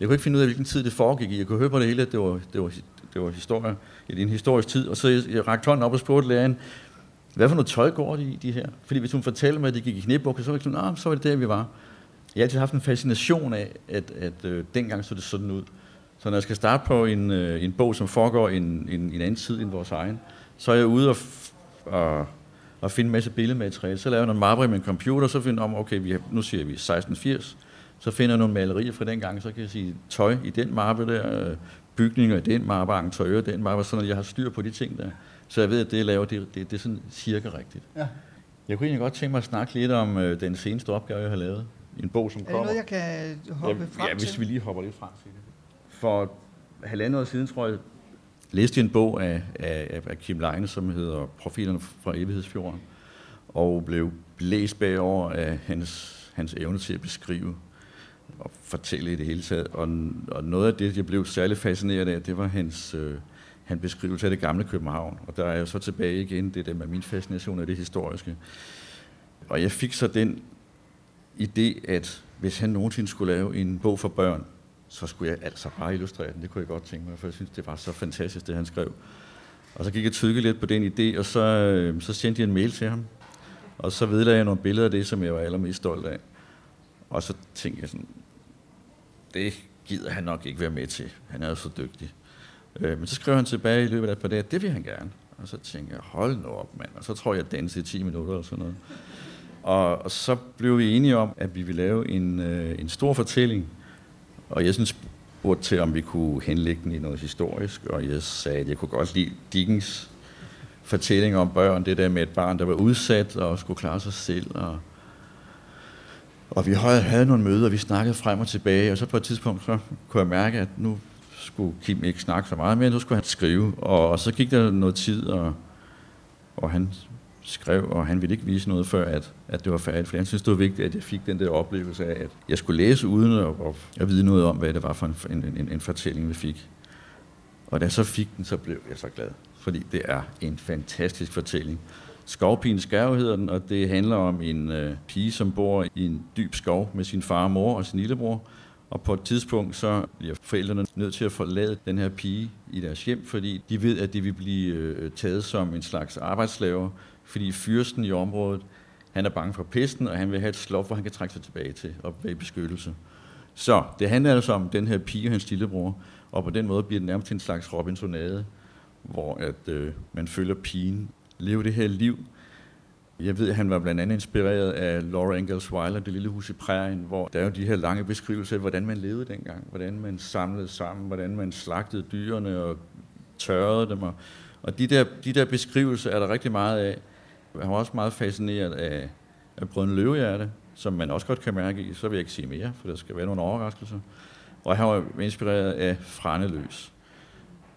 S3: jeg kunne ikke finde ud af, hvilken tid det foregik i. Jeg kunne høre på det hele, at det var, det var, det var historie, i en historisk tid. Og så jeg, jeg rakte hånden op og spurgte læreren, hvad for noget tøj går de i, de her? Fordi hvis hun fortalte mig, at de gik i knæbukser, så var jeg sådan, ah, så var det der, vi var. Jeg har altid haft en fascination af, at, at øh, dengang så det sådan ud. Så når jeg skal starte på en, øh, en bog, som foregår i en, en, en anden tid end vores egen, så er jeg ude og, og og finde en masse billedmateriale. Så laver jeg nogle mapper i min computer, så finder jeg om, okay, vi har, nu siger vi 1680, så finder jeg nogle malerier fra den gang, så kan jeg sige tøj i den mappe der, øh, bygninger i den mappe, interiører i den mappe, sådan at jeg har styr på de ting der. Så jeg ved, at det, jeg laver, det, det, det er sådan cirka rigtigt. Ja. Jeg kunne egentlig godt tænke mig at snakke lidt om øh, den seneste opgave, jeg har lavet. En bog, som kommer.
S2: Er det noget, jeg kan hoppe ja, frem
S3: Ja, hvis vi lige hopper lidt frem til det. For halvandet år siden, tror jeg, læste en bog af, af, af Kim Leine, som hedder Profilerne fra Evighedsfjorden, og blev blæst bagover af hans, hans evne til at beskrive og fortælle i det hele taget. Og, og noget af det, jeg blev særlig fascineret af, det var hans, øh, han beskrivelse af det gamle København. Og der er jeg så tilbage igen, det der med min fascination af det historiske. Og jeg fik så den idé, at hvis han nogensinde skulle lave en bog for børn, så skulle jeg altså bare illustrere den. Det kunne jeg godt tænke mig, for jeg synes, det var så fantastisk, det han skrev. Og så gik jeg tykke lidt på den idé, og så, øhm, så sendte jeg en mail til ham. Og så vedlagde jeg nogle billeder af det, som jeg var allermest stolt af. Og så tænkte jeg sådan, det gider han nok ikke være med til. Han er jo så dygtig. Øh, men så skrev han tilbage i løbet af et par dage, det vil han gerne. Og så tænkte jeg, hold nu op, mand. Og så tror jeg, jeg dansede i 10 minutter og sådan noget. Og, og så blev vi enige om, at vi ville lave en, øh, en stor fortælling, og jeg synes, spurgte til, om vi kunne henlægge den i noget historisk, og jeg sagde, at jeg kunne godt lide Dickens fortælling om børn, det der med et barn, der var udsat og skulle klare sig selv. Og, og vi havde, havde nogle møder, og vi snakkede frem og tilbage, og så på et tidspunkt så kunne jeg mærke, at nu skulle Kim ikke snakke så meget mere, nu skulle han skrive. Og, og så gik der noget tid, og, og han skrev, og han ville ikke vise noget før, at, at det var færdigt. For han synes, det var vigtigt, at jeg fik den der oplevelse af, at jeg skulle læse uden at, at vide noget om, hvad det var for en, en, en, en fortælling, vi fik. Og da jeg så fik den, så blev jeg så glad. Fordi det er en fantastisk fortælling. Skovpigen Skærv hedder den, og det handler om en øh, pige, som bor i en dyb skov med sin far og mor og sin lillebror. Og på et tidspunkt så bliver forældrene nødt til at forlade den her pige i deres hjem, fordi de ved, at de vil blive øh, taget som en slags arbejdsslaver, fordi fyrsten i området, Han er bange for pesten, og han vil have et slot, hvor han kan trække sig tilbage til og være i beskyttelse. Så det handler altså om den her pige og hans lillebror, og på den måde bliver det nærmest en slags Robinsonade, hvor at, øh, man følger pigen leve det her liv. Jeg ved, at han var blandt andet inspireret af Laura Ingalls Wilder, Det lille hus i prærien, hvor der er jo de her lange beskrivelser af, hvordan man levede dengang, hvordan man samlede sammen, hvordan man slagtede dyrene og tørrede dem. Og, og de, der, de der beskrivelser er der rigtig meget af. Han var også meget fascineret af, af Brøden Løvehjerte, som man også godt kan mærke i, så vil jeg ikke sige mere, for der skal være nogle overraskelser. Og han var inspireret af Franeløs.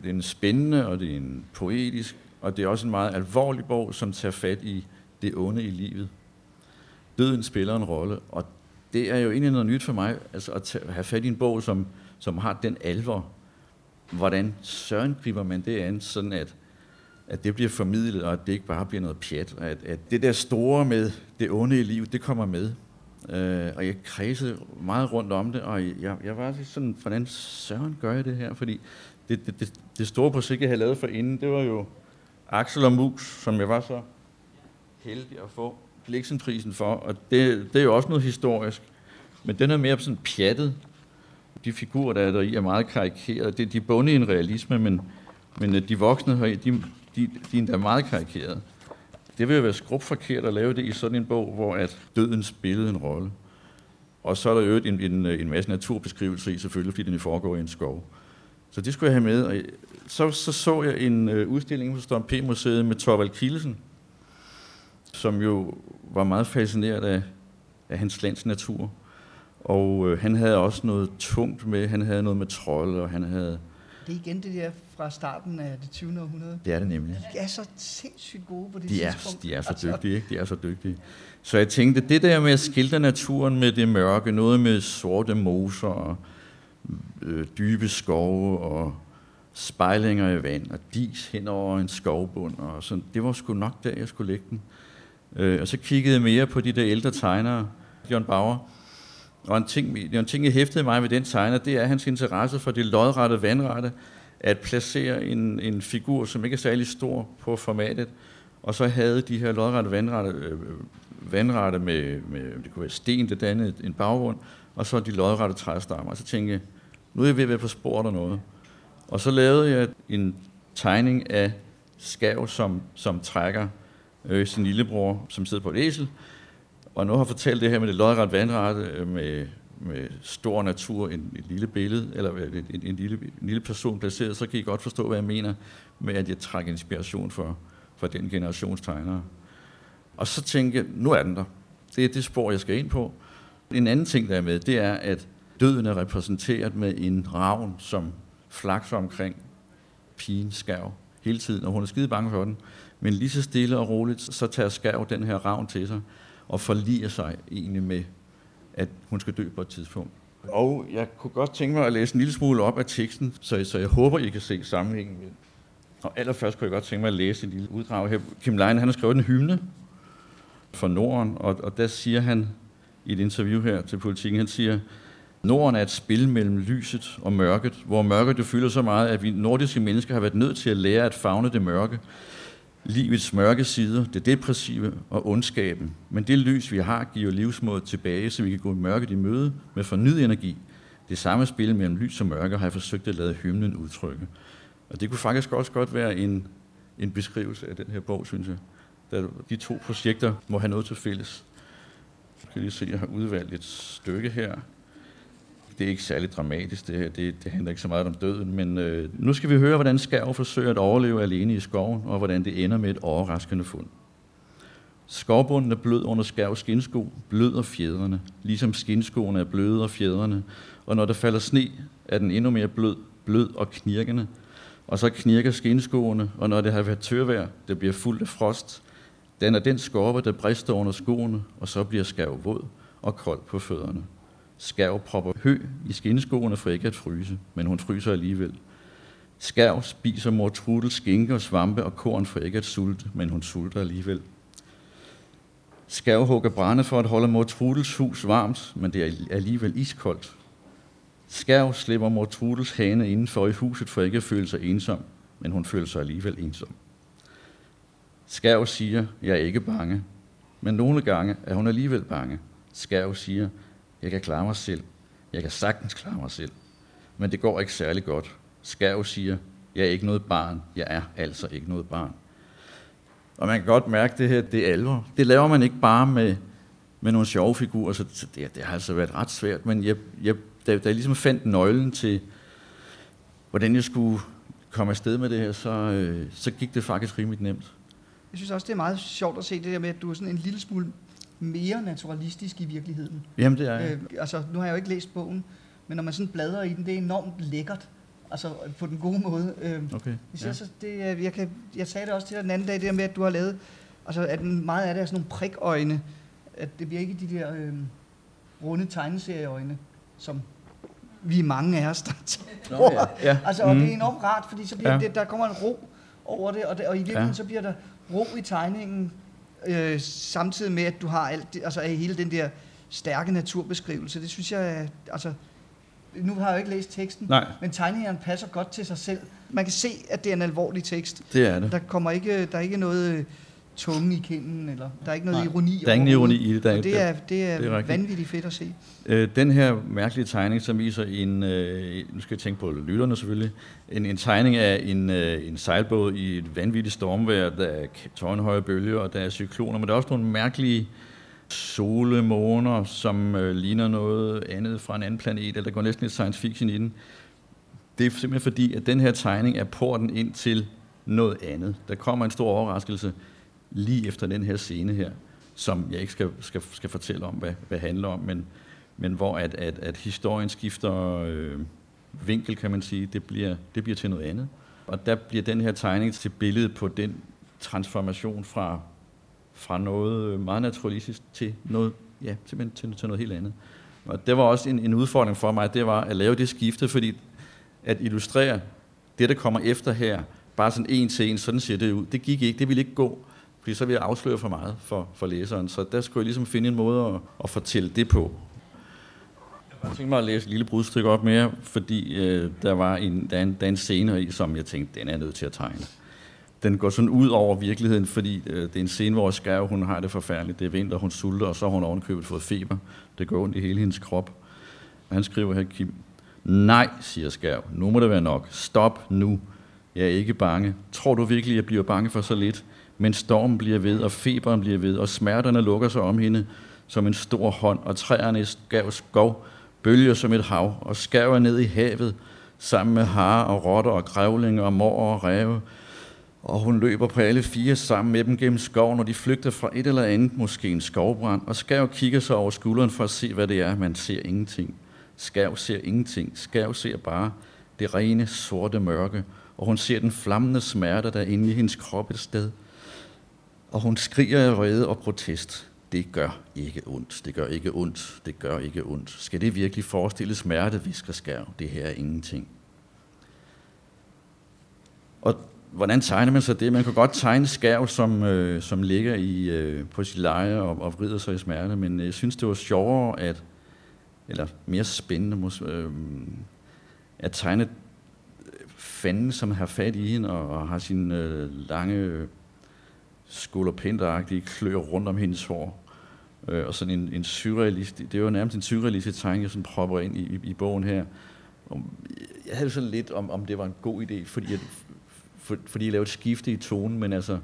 S3: Det er en spændende, og det er en poetisk, og det er også en meget alvorlig bog, som tager fat i det onde i livet. Døden spiller en rolle, og det er jo egentlig noget nyt for mig, altså at tage, have fat i en bog, som, som har den alvor. Hvordan søren griber man det an, sådan at, at det bliver formidlet, og at det ikke bare bliver noget pjat. At, at det der store med det onde i livet, det kommer med. Øh, og jeg kredsede meget rundt om det, og jeg, jeg var sådan, hvordan søren gør jeg det her? Fordi det, det, det, det store projekt, jeg havde lavet for inden, det var jo Axel og Mus, som jeg var så heldig at få Blixenprisen for, og det, det er jo også noget historisk, men den er mere sådan pjattet. De figurer, der er der i, er meget karikerede. Det, de er bundet i en realisme, men, men øh, de voksne, her, de, de, de er meget karikerede. Det vil jo være skrubforkert at lave det i sådan en bog, hvor at døden spillede en rolle. Og så er der jo en, en, en masse naturbeskrivelser i, selvfølgelig, fordi den foregår i en skov. Så det skulle jeg have med. Og så, så så jeg en øh, udstilling på Storm P-museet med Torvald Kielsen, som jo var meget fascineret af, af hans lands natur. Og øh, han havde også noget tungt med, han havde noget med trolde, og han havde...
S2: Det er igen det der fra starten af det 20. århundrede.
S3: Det er det nemlig.
S2: De er så sindssygt gode på det
S3: de er,
S2: tidspunkt.
S3: De er så altså. dygtige, ikke? De er så dygtige. Så jeg tænkte, det der med at skildre naturen med det mørke, noget med sorte moser og øh, dybe skove og spejlinger i vand og dis hen over en skovbund. Og sådan. Det var sgu nok der, jeg skulle lægge den. Øh, og så kiggede jeg mere på de der ældre tegnere, John Bauer. Og en ting, en ting, jeg hæftede mig ved den tegner, det er hans interesse for det lodrette vandrette, at placere en, en figur, som ikke er særlig stor på formatet, og så havde de her lodrette vandrette, øh, vandrette med, med, det kunne være sten, det dannede en baggrund, og så de lodrette træstammer. Og så tænkte jeg, nu er jeg ved at være på spor eller noget. Og så lavede jeg en tegning af Skav, som, som trækker øh, sin lillebror, som sidder på et æsel. Og nu har jeg fortalt det her med det lodret vandrette, øh, med, med stor natur, en, et lille billede, eller en, en, en, lille, en lille person placeret, så kan I godt forstå, hvad jeg mener med, at jeg trækker inspiration for, for den generations tegnere. Og så tænker jeg, nu er den der. Det er det spor, jeg skal ind på. En anden ting, der er med, det er, at døden er repræsenteret med en ravn, som flakser omkring pigen skærv hele tiden, og hun er skide bange for den. Men lige så stille og roligt, så tager skærv den her ravn til sig, og forliger sig egentlig med, at hun skal dø på et tidspunkt. Og jeg kunne godt tænke mig at læse en lille smule op af teksten, så, så jeg håber, I kan se sammenhængen med Og allerførst kunne jeg godt tænke mig at læse en lille uddrag her. Kim Leine, han har skrevet en hymne for Norden, og, og der siger han i et interview her til politikken, han siger, Norden er et spil mellem lyset og mørket, hvor mørket jo fylder så meget, at vi nordiske mennesker har været nødt til at lære at fagne det mørke. Livets mørke sider, det depressive og ondskaben. Men det lys, vi har, giver livsmådet tilbage, så vi kan gå i mørket i møde med fornyet energi. Det samme spil mellem lys og mørke har jeg forsøgt at lade hymnen udtrykke. Og det kunne faktisk også godt være en, en beskrivelse af den her bog, synes jeg. Da de to projekter må have noget til fælles. Jeg kan lige se, jeg har udvalgt et stykke her det er ikke særlig dramatisk, det her. Det, det handler ikke så meget om døden, men øh, nu skal vi høre, hvordan Skærv forsøger at overleve alene i skoven, og hvordan det ender med et overraskende fund. Skovbunden er blød under Skærvs skinsko, bløder fjedrene, ligesom skinskoene er bløde og fjedrene, og når der falder sne, er den endnu mere blød, blød og knirkende, og så knirker skinskoene, og når det har været tørvejr, det bliver fuldt af frost, den er den skorpe, der brister under skoene, og så bliver skærv våd og kold på fødderne. Skærv propper hø i skinneskoene for ikke at fryse, men hun fryser alligevel. Skærv spiser mor Trudel skinke og svampe og korn for ikke at sulte, men hun sulter alligevel. Skærv hugger brænde for at holde mor Trudels hus varmt, men det er alligevel iskoldt. Skærv slipper mor Trudels hane indenfor i huset for ikke at føle sig ensom, men hun føler sig alligevel ensom. Skærv siger, jeg er ikke bange. Men nogle gange er hun alligevel bange. Skærv siger, jeg kan klare mig selv. Jeg kan sagtens klare mig selv. Men det går ikke særlig godt. Skærv siger, jeg er ikke noget barn. Jeg er altså ikke noget barn. Og man kan godt mærke det her, det er alvor. Det laver man ikke bare med, med nogle sjove figurer, så det, det har altså været ret svært. Men jeg, jeg, da, da jeg ligesom fandt nøglen til, hvordan jeg skulle komme afsted med det her, så, øh, så gik det faktisk rimelig nemt.
S2: Jeg synes også, det er meget sjovt at se det der med, at du er sådan en lille smule mere naturalistisk i virkeligheden.
S3: Jamen, det er jeg.
S2: Øh, altså, nu har jeg jo ikke læst bogen, men når man sådan bladrer i den, det er enormt lækkert. Altså på den gode måde. Øh,
S3: Okay.
S2: jeg,
S3: Ja.
S2: at det, er- jeg, kan, jeg sagde det også til dig den anden dag, det der med, at du har lavet, altså at meget af det er sådan nogle prikøjne, at det bliver ikke de der øh, runde tegneserieøjne, som vi er mange af os, der
S3: Nå, ja. ja.
S2: Altså, og
S3: Mm.
S2: det er enormt rart, fordi så bliver
S3: Ja.
S2: det, der kommer en ro over det, og, det, og i virkeligheden
S3: ja.
S2: så bliver der ro i tegningen, øh, samtidig med, at du har alt det, altså hele den der stærke naturbeskrivelse. Det synes jeg, er- altså, nu har jeg jo ikke læst teksten,
S3: Nej,
S2: men tegningen passer godt til sig selv. Man kan se, at det er en alvorlig tekst.
S3: det er det.
S2: Der kommer ikke, der er ikke noget øh, tunge i kinden, eller der er ikke noget
S3: Nej,
S2: ironi
S3: Der er ingen ironi i det. Der,
S2: Og det er, det er,
S3: det er
S2: vanvittigt fedt at se.
S3: Øh, den her mærkelige tegning, som viser en, øh, nu skal jeg tænke på lytterne selvfølgelig, en, en tegning af en, øh, en sejlbåd i et vanvittigt stormvejr, der er tårnhøje bølger, og der er cykloner, men der er også nogle mærkelige solemåner, som øh, ligner noget andet fra en anden planet, eller der går næsten lidt science fiction i den. Det er simpelthen fordi, at den her tegning er porten ind til noget andet. Der kommer en stor overraskelse lige efter den her scene her, som jeg ikke skal, skal, skal fortælle om, hvad, hvad handler om, men, men hvor at, at, at historien skifter øh, vinkel, kan man sige, det bliver, det bliver til noget andet. Og der bliver den her tegning til billedet på den transformation fra, fra noget øh, meget naturalistisk til noget, ja, simpelthen til, til noget helt andet. Og det var også en, en udfordring for mig, det var at lave det skifte, fordi at illustrere det, der kommer efter her, bare sådan en til en, sådan ser det ud, det gik ikke, det ville ikke gå, fordi så ville jeg afsløre for meget for, for læseren. Så der skulle jeg ligesom finde en måde at, at fortælle det på. Jeg tænkte mig at læse et lille brudstykke op mere, fordi øh, der, var en, der, er en, der er en scene i, som jeg tænkte, den er jeg nødt til at tegne. Den går sådan ud over virkeligheden, fordi øh, det er en scene, hvor Skærv, hun har det forfærdeligt. Det er vinter, hun sulter, og så har hun ovenkøbet fået feber. Det går ondt i hele hendes krop. Han skriver her, Kim, Nej, siger Skærv. Nu må det være nok. Stop nu. Jeg er ikke bange. Tror du virkelig, jeg bliver bange for så lidt? Men stormen bliver ved, og feberen bliver ved, og smerterne lukker sig om hende som en stor hånd, og træerne gav skov bølger som et hav, og Skav er ned i havet, sammen med hare og rotter og grævlinger og mor og ræve. Og hun løber på alle fire sammen med dem gennem skoven, og de flygter fra et eller andet, måske en skovbrand. Og Skav kigger sig over skulderen for at se, hvad det er. Man ser ingenting. Skav ser ingenting. Skav ser bare det rene, sorte mørke, og hun ser den flammende smerte, der er inde i hendes krop et sted. Og hun skriger af vrede og protest. Det gør ikke ondt. Det gør ikke ondt. Det gør ikke ondt. Skal det virkelig forestille smerte, visker Skærv. Det her er ingenting. Og hvordan tegner man så det? Man kan godt tegne skærv, som, øh, som ligger i, øh, på sit leje og, og vrider sig i smerte, men jeg synes, det var sjovere, at, eller mere spændende, mås, øh, at tegne fanden, som har fat i hende og, og har sine øh, lange skulderpinteragtige klør rundt om hendes hår. Øh, og sådan en, en surrealistisk, det er jo nærmest en surrealistisk tegning, jeg sådan propper ind i, i, i bogen her. Jeg havde sådan lidt om, om det var en god idé, fordi, at, for, fordi jeg lavede et skifte i tonen, men altså,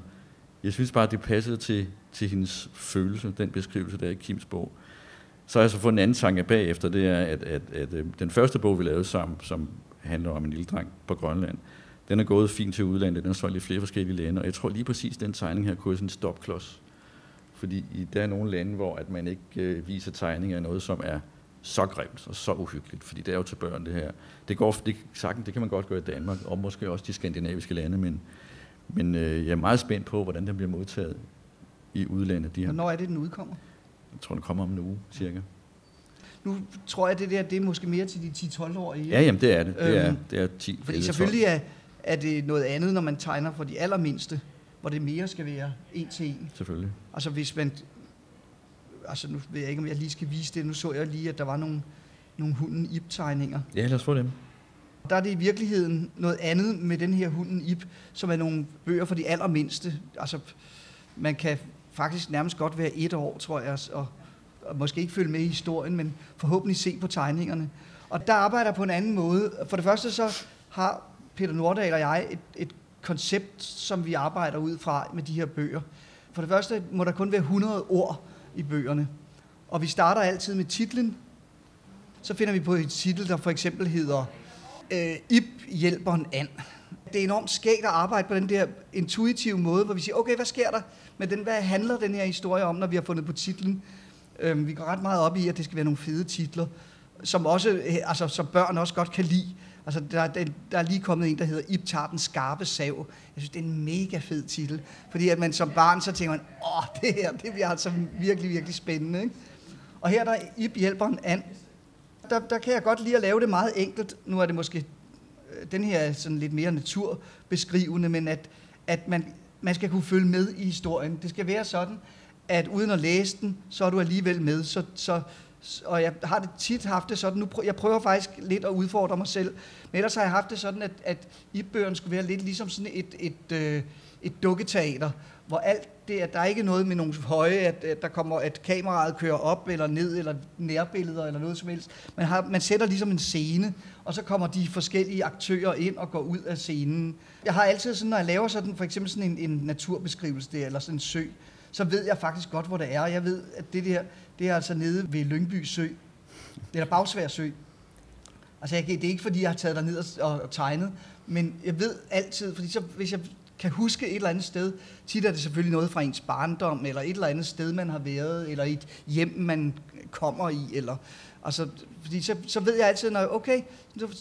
S3: jeg synes bare, at det passede til, til hendes følelse, den beskrivelse, der er i Kims bog. Så har jeg så fået en anden tanke bagefter, det er, at, at, at, at den første bog, vi lavede sammen, som handler om en lille dreng på Grønland, den er gået fint til udlandet, den er solgt i flere forskellige lande, og jeg tror lige præcis, den tegning her kunne være sådan en stopklods. Fordi i, der er nogle lande, hvor at man ikke øh, viser tegninger af noget, som er så grimt og så uhyggeligt, fordi det er jo til børn det her. Det, går, det, sagtens, det kan man godt gøre i Danmark, og måske også de skandinaviske lande, men, men øh, jeg er meget spændt på, hvordan den bliver modtaget i udlandet. De her,
S2: Hvornår er det, den udkommer?
S3: jeg tror, den kommer om en uge, cirka.
S2: Nu tror jeg, det der det er måske mere til de 10-12-årige.
S3: Ja, jamen det er det. Det er,
S2: Øhm,
S3: det er 10
S2: Fordi
S3: 11,
S2: selvfølgelig er, er det noget andet, når man tegner for de allermindste, hvor det mere skal være en til en.
S3: 12, Selvfølgelig.
S2: Altså hvis man... Altså nu ved jeg ikke, om jeg lige skal vise det. Nu så jeg lige, at der var nogle, nogle hunden ip-tegninger.
S3: Ja, lad os få dem.
S2: Der er det i virkeligheden noget andet med den her hunden ip, som er nogle bøger for de allermindste. Altså man kan faktisk nærmest godt være et år, tror jeg, og, og måske ikke følge med i historien, men forhåbentlig se på tegningerne. Og der arbejder jeg på en anden måde. For det første så har Peter Nordahl og jeg et, et koncept, som vi arbejder ud fra med de her bøger. For det første må der kun være 100 ord i bøgerne. Og vi starter altid med titlen. Så finder vi på et titel, der for eksempel hedder øh, Ip hjælper en and. Det er enormt skægt at arbejde på den der intuitive måde, hvor vi siger, okay, hvad sker der med den? Hvad handler den her historie om, når vi har fundet på titlen? Øh, vi går ret meget op i, at det skal være nogle fede titler, som, også, altså, som børn også godt kan lide. Altså, der, der, der er lige kommet en, der hedder Ip tager den skarpe sav. Jeg synes, det er en mega fed titel. Fordi at man som barn, så tænker man, åh, det her, det bliver altså virkelig, virkelig spændende. Ikke? Og her der Ip hjælper en and. Der, der kan jeg godt lide at lave det meget enkelt. Nu er det måske, øh, den her sådan lidt mere naturbeskrivende, men at, at man, man skal kunne følge med i historien. Det skal være sådan, at uden at læse den, så er du alligevel med. Så, så, og jeg har det tit haft det sådan, nu prøver, jeg prøver faktisk lidt at udfordre mig selv, men ellers har jeg haft det sådan, at, at i-bøgerne skulle være lidt ligesom sådan et, et, et, øh, et dukketeater, hvor alt det, at der er ikke noget med nogle høje, at, at der kommer, at kameraet kører op eller ned, eller nærbilleder eller noget som helst. Man, har, man sætter ligesom en scene, og så kommer de forskellige aktører ind og går ud af scenen. Jeg har altid sådan, når jeg laver sådan, for eksempel sådan en, en naturbeskrivelse der, eller sådan en sø, så ved jeg faktisk godt, hvor det er. Jeg ved, at det der, det er altså nede ved Lyngby Sø, eller Bagsvær Sø. Altså, jeg, det er ikke, fordi jeg har taget ned og, og tegnet, men jeg ved altid, fordi så, hvis jeg kan huske et eller andet sted, tit er det selvfølgelig noget fra ens barndom, eller et eller andet sted, man har været, eller et hjem, man kommer i, eller Altså, fordi så, så ved jeg altid, når okay,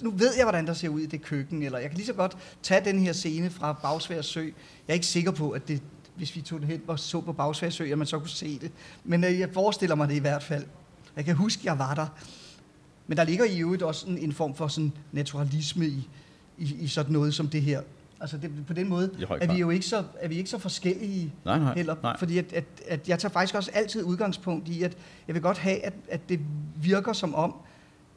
S2: nu ved jeg, hvordan der ser ud i det køkken, eller jeg kan lige så godt tage den her scene fra Bagsvær Sø. Jeg er ikke sikker på, at det, hvis vi tog det hen og så på Bagsværsø, at man så kunne se det. Men øh, jeg forestiller mig det i hvert fald. Jeg kan huske, at jeg var der. Men der ligger i øvrigt også en, en form for sådan naturalisme i, i, i sådan noget som det her. Altså det, på den måde er vi jo ikke så, er vi ikke så forskellige
S3: nej, nej,
S2: heller.
S3: Nej.
S2: Fordi at, at, at jeg tager faktisk også altid udgangspunkt i, at jeg vil godt have, at, at det virker som om,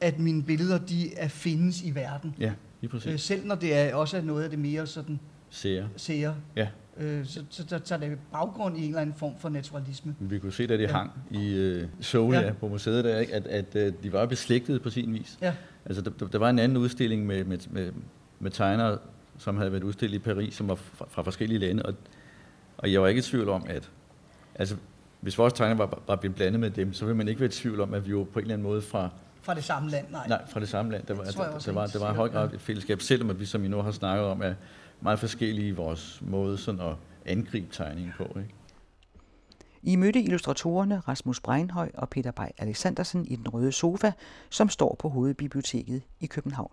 S2: at mine billeder de er findes i verden.
S3: Ja, lige præcis. Øh,
S2: selv når det er også er noget af det mere sådan...
S3: Seer.
S2: Seer.
S3: Ja.
S2: Øh, så, så der tager det baggrund i en eller anden form for naturalisme.
S3: Vi kunne se, da det ja. hang i øh, Solia ja. på museet, der, ikke? at, at øh, de var beslægtet på sin vis.
S2: Ja.
S3: Altså, der, der var en anden udstilling med, med, med, med tegnere, som havde været udstillet i Paris, som var fra, fra forskellige lande, og, og jeg var ikke i tvivl om, at altså, hvis vores tegner var, var blevet blandet med dem, så ville man ikke være i tvivl om, at vi var på en eller anden måde fra...
S2: Fra det samme land, nej.
S3: Nej, fra det samme land. Der var, der, der, var, der var i høj grad et fællesskab, selvom vi, som I nu har snakket om, er meget forskellige i vores måde sådan at angribe tegningen på. Ikke?
S1: I mødte illustratorerne Rasmus Breinhøj og Peter Bay Alexandersen i den røde sofa, som står på Hovedbiblioteket i København.